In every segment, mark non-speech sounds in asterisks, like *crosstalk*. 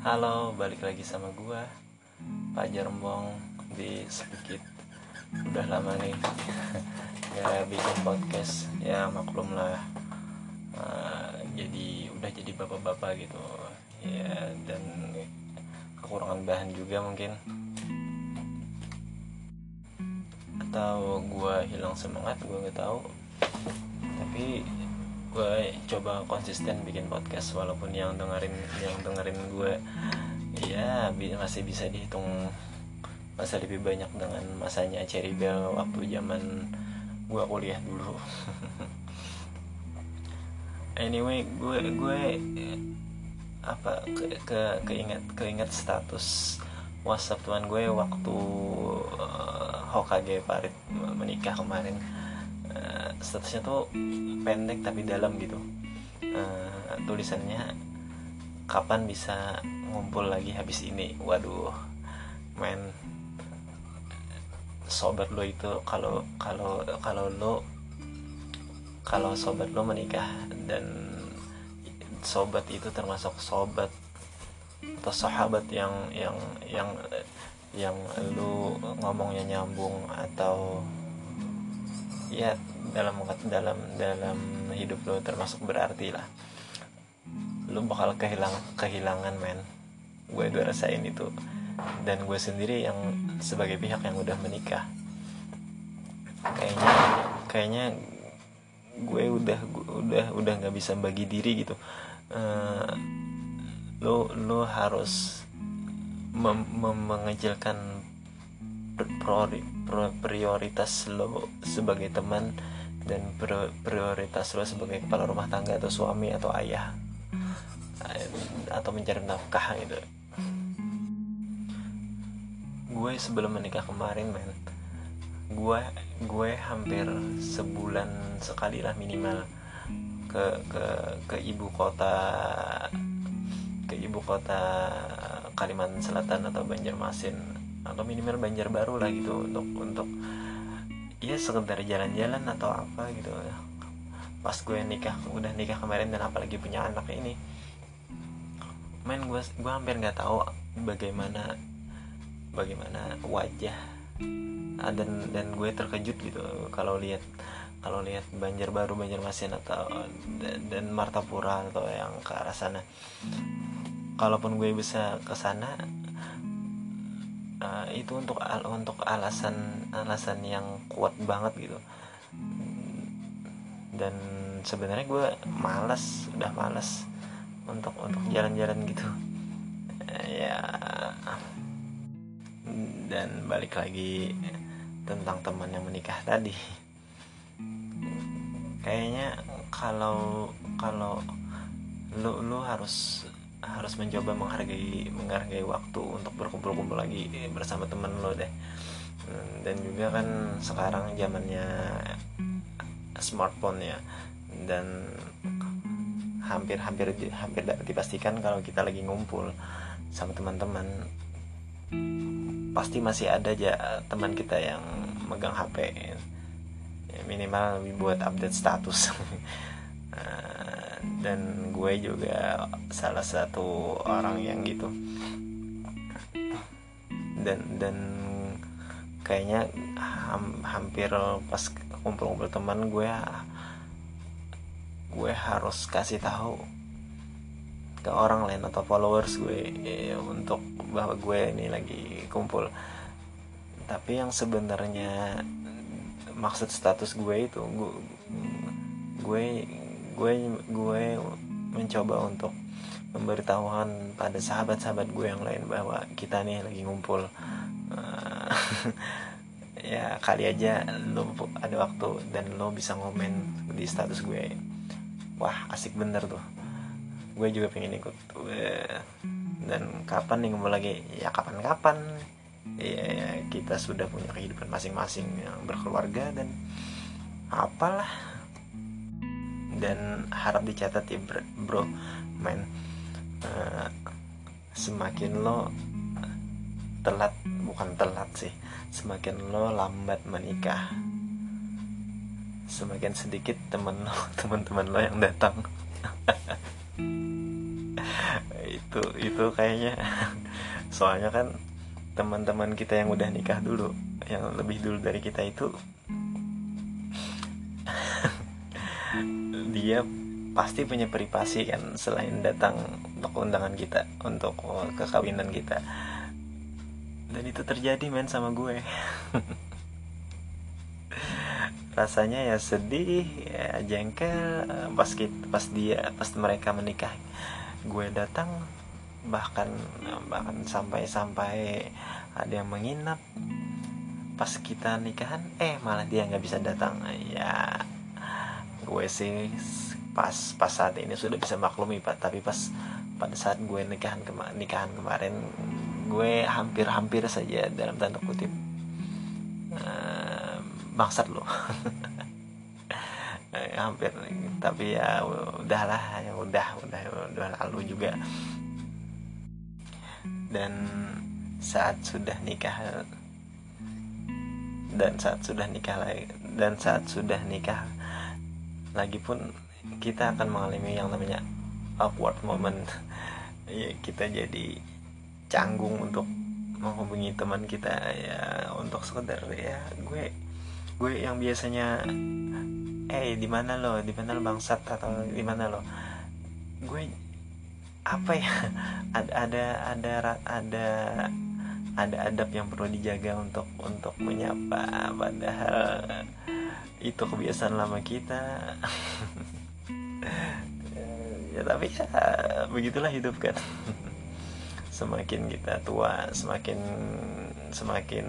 Halo, balik lagi sama gua Pak Jerembong di Sedikit Udah lama nih *laughs* Gak bikin podcast. Ya maklum lah uh, Jadi udah jadi bapak-bapak gitu. Ya dan kekurangan bahan juga mungkin. Atau gua hilang semangat gua nggak tahu. Tapi gue coba konsisten bikin podcast walaupun yang dengerin yang dengerin gue ya masih bisa dihitung masa lebih banyak dengan masanya Cherry Bell waktu zaman gue kuliah dulu. *laughs* Anyway gue gue apa ke, ke keinget keinget status WhatsApp tuan gue waktu uh, Hokage Parit menikah kemarin statusnya tuh pendek tapi dalam gitu. Uh, tulisannya kapan bisa ngumpul lagi habis ini? Waduh men. Sobat lo itu kalau kalau kalau lo kalau sobat lo menikah dan sobat itu termasuk sobat atau sahabat yang yang yang yang lu ngomongnya nyambung atau ya dalam dalam dalam hidup lo termasuk berarti lah. Lo bakal kehilangan kehilangan men. Gue udah rasain itu. Dan gue sendiri yang sebagai pihak yang udah menikah. Kayaknya kayaknya gue udah gue udah udah nggak bisa bagi diri gitu. Uh, lo lo harus mem, mem mengecilkan prioritas lo sebagai teman dan prioritas lo sebagai kepala rumah tangga atau suami atau ayah. Atau mencari nafkah gitu. Gue sebelum menikah kemarin men gue gue hampir sebulan sekali lah minimal ke ke ke ibu kota ke ibu kota Kalimantan Selatan atau Banjarmasin. Atau minimal Banjarbaru lah gitu untuk untuk ya sekedar jalan-jalan atau apa gitu. Pas gue nikah udah nikah kemarin dan apalagi punya anak ini. Main gue gue hampir nggak tahu bagaimana bagaimana wajah ah, dan dan gue terkejut gitu. Kalau lihat kalau lihat Banjarbaru Banjarmasin atau dan, dan Martapura atau yang ke arah sana. Kalaupun gue bisa ke sana uh, itu untuk al untuk alasan alasan yang kuat banget gitu. Dan sebenarnya gue malas udah malas untuk untuk jalan-jalan gitu. Uh, ya. Dan balik lagi tentang teman yang menikah tadi. Kayaknya kalau kalau lu lu harus harus mencoba menghargai menghargai waktu untuk berkumpul-kumpul lagi bersama temen lo deh. Hmm, dan juga kan sekarang zamannya smartphone ya dan hampir-hampir hampir dipastikan kalau kita lagi ngumpul sama teman-teman pasti masih ada aja teman kita yang megang HP ya, minimal buat update status *laughs* dan gue juga salah satu orang yang gitu. Dan dan kayaknya ham, hampir pas kumpul-kumpul teman gue gue harus kasih tahu ke orang lain atau followers gue ya, untuk bahwa gue ini lagi kumpul. Tapi yang sebenarnya maksud status gue itu gue gue gue gue mencoba untuk memberitahukan pada sahabat-sahabat gue yang lain bahwa kita nih lagi ngumpul. Uh, *laughs* ya kali aja lo ada waktu dan lo bisa ngomen di status gue. Wah asik bener tuh. Gue juga pengen ikut. Dan kapan nih ngumpul lagi? Ya kapan-kapan. Ya kita sudah punya kehidupan masing-masing yang berkeluarga dan apalah dan harap dicatat ya bro. Men. Uh, semakin lo telat bukan telat sih semakin lo lambat menikah semakin sedikit temen lo *laughs* teman-teman lo yang datang. *laughs* Itu itu kayaknya. Soalnya kan teman-teman kita yang udah nikah dulu yang lebih dulu dari kita itu dia pasti punya privasi kan selain datang untuk undangan kita untuk kekawinan kita. Dan itu terjadi men sama gue. *laughs* Rasanya ya sedih ya jengkel. Pas kita, pas dia pas mereka menikah gue datang bahkan bahkan sampai sampai ada yang menginap. Pas kita nikahan eh malah dia nggak bisa datang. Ya gue sih pas pas saat ini sudah bisa maklumi pak. Tapi pas pada saat gue nikahan kema nikahan kemarin gue hampir-hampir saja dalam tanda kutip uh, bangsat loh. *laughs* Hampir. Tapi ya udahlah ya udah udah udah lalu juga. Dan saat sudah nikah dan saat sudah nikah lagi dan saat sudah nikah lagi pun kita akan mengalami yang namanya awkward moment. *laughs* Ya kita jadi canggung untuk menghubungi teman kita ya untuk sekedar ya gue gue yang biasanya eh di mana lo? Di mana lo bangsat? Atau di mana lo? Gue apa ya *laughs* ada ada ada ada ada adab yang perlu dijaga untuk untuk menyapa padahal itu kebiasaan lama kita. *laughs* Ya tapi ya begitulah hidup kan. *laughs* Semakin kita tua semakin semakin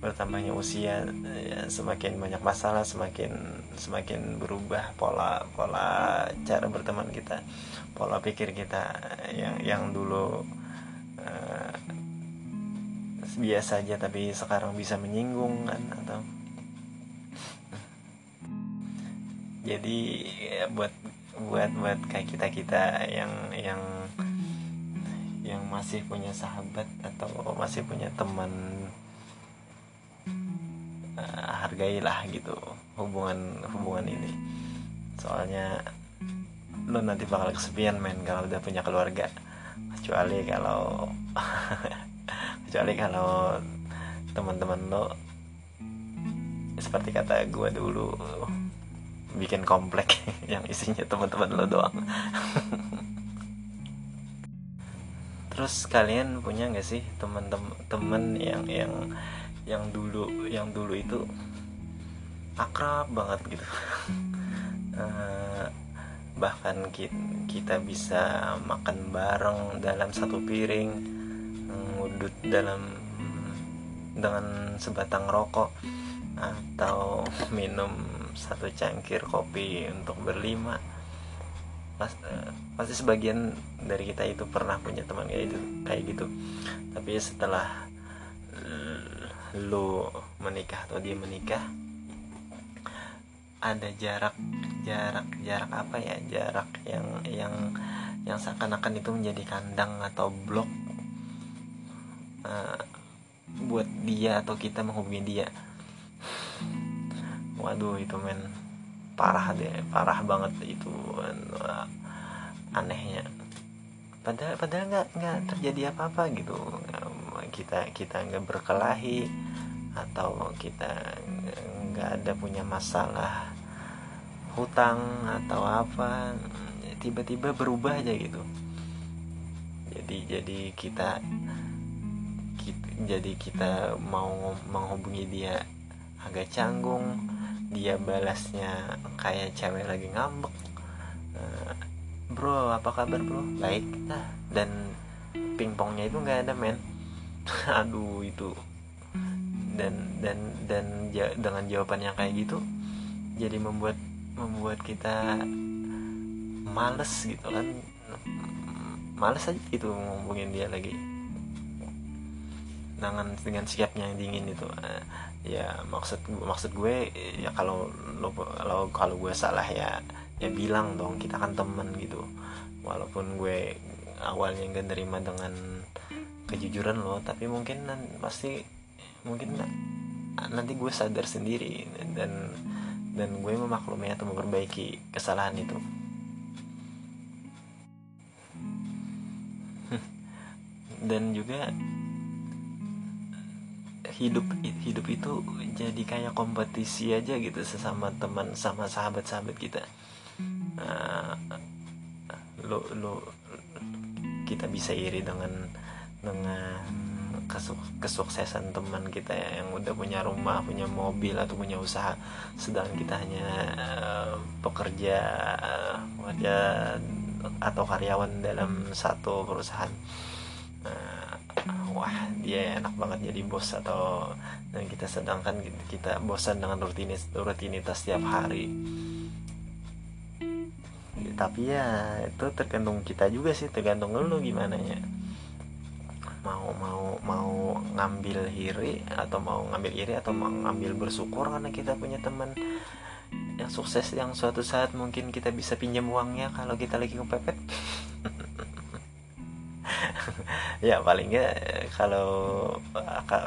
bertambahnya usia ya, semakin banyak masalah semakin semakin berubah pola pola cara berteman kita pola pikir kita yang yang dulu uh, biasa aja tapi sekarang bisa menyinggung kan atau jadi ya buat buat buat kayak kita kita yang yang yang masih punya sahabat atau masih punya teman uh, hargailah gitu hubungan hubungan ini. Soalnya lo nanti bakal kesepian men kalau udah punya keluarga. Kecuali kalau *laughs* kecuali kalau teman-teman lo seperti kata gue dulu bikin komplek *laughs* yang isinya teman-teman lo doang. Terus kalian punya nggak sih teman-teman yang yang yang dulu yang dulu itu akrab banget gitu? Uh, *laughs* bahkan kita bisa makan bareng dalam satu piring ngudut dalam dengan sebatang rokok atau minum satu cangkir kopi untuk berlima. Pas, uh, pasti sebagian dari kita itu pernah punya teman kayak gitu kayak gitu. Tapi setelah lo menikah atau dia menikah ada jarak jarak jarak apa ya? Jarak yang yang yang seakan-akan itu menjadi kandang atau blok uh, buat dia atau kita menghubungi dia waduh itu men parah deh parah banget itu uh, anehnya. Padahal padahal nggak nggak terjadi apa apa gitu. Kita kita nggak berkelahi atau kita nggak ada punya masalah hutang atau apa tiba-tiba berubah aja gitu. Jadi jadi kita, kita jadi kita mau menghubungi dia agak canggung dia balasnya kayak cewek lagi ngambek. Uh, bro apa kabar bro? Baik nah dan pingpongnya itu nggak ada men. *laughs* Aduh itu. Dan dan dan ja, dengan jawaban yang kayak gitu jadi membuat membuat kita males gitu kan. Males aja itu ngomongin dia lagi dengan dengan sikapnya yang dingin itu. Uh, ya maksud maksud gue ya kalau lo kalau kalau gue salah ya ya bilang dong kita kan temen gitu. Walaupun gue awalnya nggak nerima dengan kejujuran lo tapi mungkin pasti mungkin nanti gue sadar sendiri dan dan gue memaklumi atau memperbaiki kesalahan itu. *laughs* Dan juga hidup hidup itu jadi kayak kompetisi aja gitu sesama teman sama sahabat-sahabat kita. Uh, lo lo kita bisa iri dengan dengan kesuksesan teman kita ya, yang udah punya rumah punya mobil atau punya usaha. Sedangkan kita hanya uh, pekerja pekerja atau karyawan dalam satu perusahaan. uh, wah dia enak banget jadi bos atau dan kita sedangkan kita bosan dengan rutinitas rutinitas setiap hari. Tapi ya itu tergantung kita juga sih tergantung lu gimana ya. Mau mau mau ngambil iri atau mau ngambil iri atau mau ngambil bersyukur karena kita punya teman yang sukses yang suatu saat mungkin kita bisa pinjam uangnya kalau kita lagi kepepet ya paling nggak kalau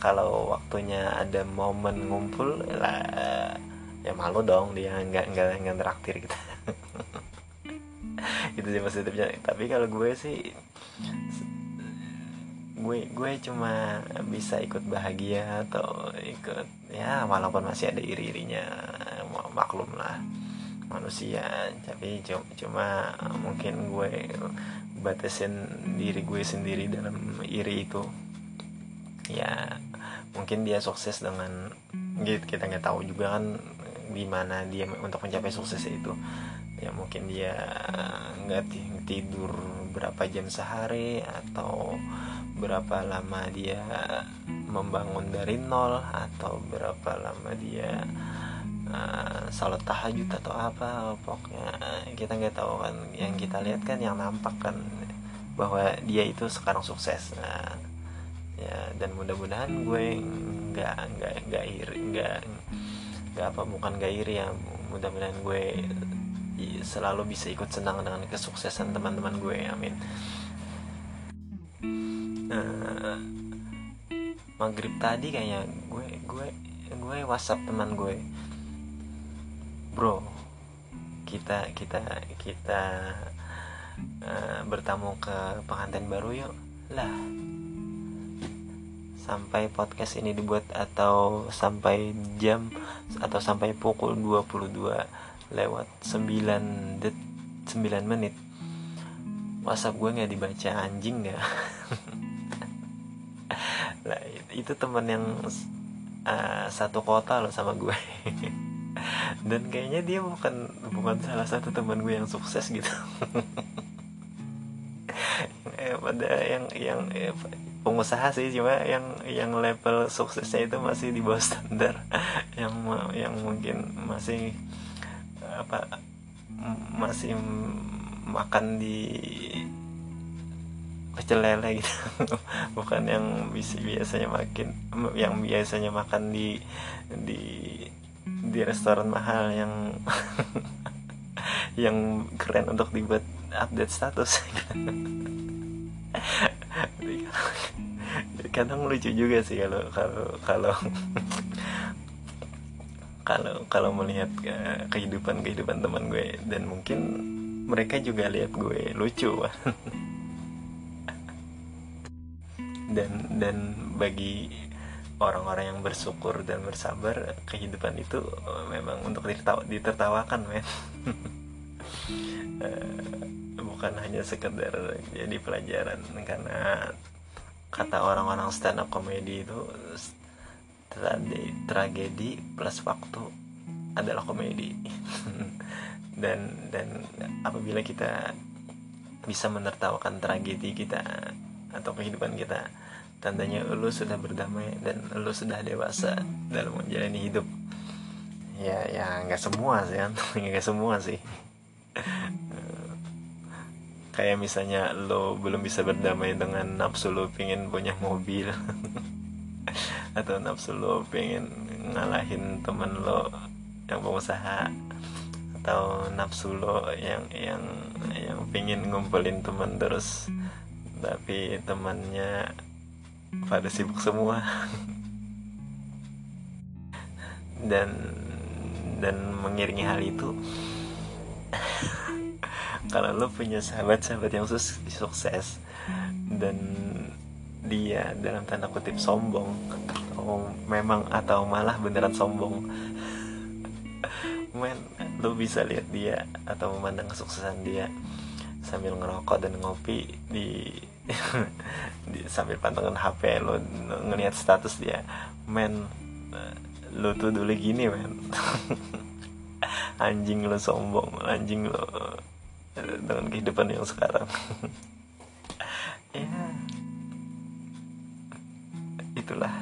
kalau waktunya ada momen ngumpul lah ya malu dong dia nggak nggak nggak traktir kita *laughs* itu sih positifnya. Tapi kalau gue sih gue gue cuma bisa ikut bahagia atau ikut ya walaupun masih ada iri-irinya maklum lah manusia. Tapi cuma mungkin gue batasin diri gue sendiri dalam iri itu. Ya mungkin dia sukses dengan gitu kita nggak tahu juga kan gimana dia untuk mencapai sukses itu. Ya mungkin dia nggak tidur berapa jam sehari atau berapa lama dia membangun dari nol atau berapa lama dia uh, salat tahajud atau apa pokoknya kita nggak tahu kan. Yang kita lihat kan yang nampak kan bahwa dia itu sekarang sukses. Nah, ya dan mudah-mudahan gue nggak nggak nggak iri nggak nggak apa bukan nggak iri ya. Mudah-mudahan gue selalu bisa ikut senang dengan kesuksesan teman-teman gue amin. Uh, maghrib tadi kayaknya gue gue gue whatsapp teman gue bro kita kita kita uh, bertamu ke pengantin baru yuk. Lah sampai podcast ini dibuat atau sampai jam atau sampai pukul 22 lewat 9 det 9 menit. WhatsApp gue nggak dibaca anjing ya *laughs* lah itu teman yang uh, satu kota loh sama gue *laughs* dan kayaknya dia bukan bukan salah satu teman gue yang sukses gitu. Eh, pada yang yang eh, pengusaha sih cuma yang yang level suksesnya itu masih di bawah standar. Yang yang mungkin masih apa masih makan di pecel lele gitu. *laughs* Bukan yang biasanya makin yang biasanya makan di di di restoran mahal yang *laughs* yang keren untuk dibuat update status. *laughs* Kadang lucu juga sih kalau kalau kalau *laughs* kalau kalau melihat uh, kehidupan kehidupan teman gue. Dan mungkin mereka juga lihat gue lucu. Dan dan bagi orang-orang yang bersyukur dan bersabar kehidupan itu eh, memang untuk ditertawa, ditertawakan men. *laughs* Eh, bukan hanya sekedar jadi pelajaran karena kata orang-orang stand up comedy itu tragedi, tragedi plus waktu adalah komedi. *laughs* Dan dan apabila kita bisa menertawakan tragedi kita atau kehidupan kita tandanya lu sudah berdamai dan lu sudah dewasa dalam menjalani hidup. Ya ya nggak semua sih kan *laughs* nggak semua sih. Kayak misalnya lo belum bisa berdamai dengan nafsu lo pengen punya mobil. *laughs* Atau nafsu lo pengen ngalahin temen lo yang pengusaha. Atau nafsu lo yang yang yang pengen ngumpulin teman terus. Tapi temannya pada sibuk semua. Dan dan mengiringi hal itu kalau lo punya sahabat-sahabat yang sukses dan dia dalam tanda kutip sombong atau memang atau malah beneran sombong men lu bisa lihat dia atau memandang kesuksesan dia sambil ngerokok dan ngopi di sambil pantengin HP lo ngelihat status dia. Men lu tuh dulu gini men. *laughs* Anjing lo sombong anjing lo dengan kehidupan yang sekarang. *laughs* Ya. Itulah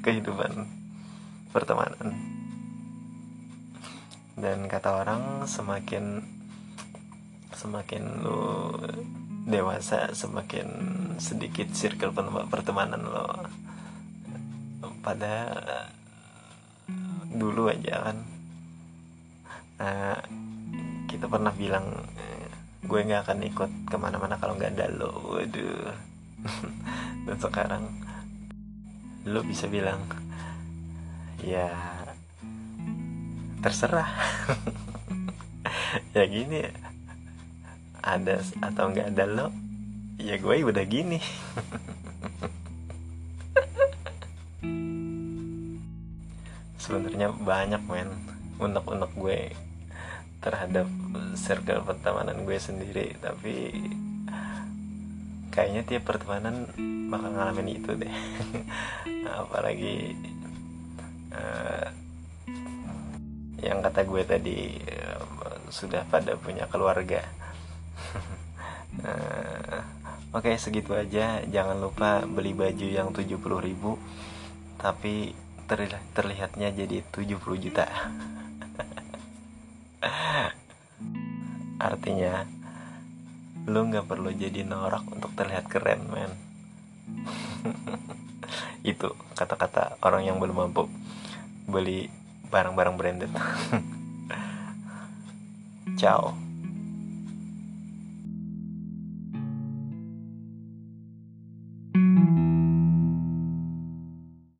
kehidupan pertemanan. Dan kata orang semakin semakin lu dewasa semakin sedikit circle pertemanan lo. Pada dulu aja kan. Nah, kita pernah bilang gue nggak akan ikut ke mana-mana kalau nggak ada lo. Waduh. *laughs* Dan sekarang lo bisa bilang ya terserah. *laughs* Ya gini ada atau nggak ada lo ya gue udah gini. *laughs* Sebenarnya banyak men. Unek-unek gue terhadap circle pertemanan gue sendiri tapi kayaknya tiap pertemanan bakal ngalamin itu deh. *laughs* Apalagi uh, yang kata gue tadi uh, sudah pada punya keluarga uh, oke okay, segitu aja. Jangan lupa beli baju yang 70 ribu tapi terlihat, terlihatnya jadi 70 juta. *laughs* Artinya lu nggak perlu jadi norak untuk terlihat keren men. *laughs* Itu kata-kata orang yang belum mampu beli barang-barang branded. *laughs* Ciao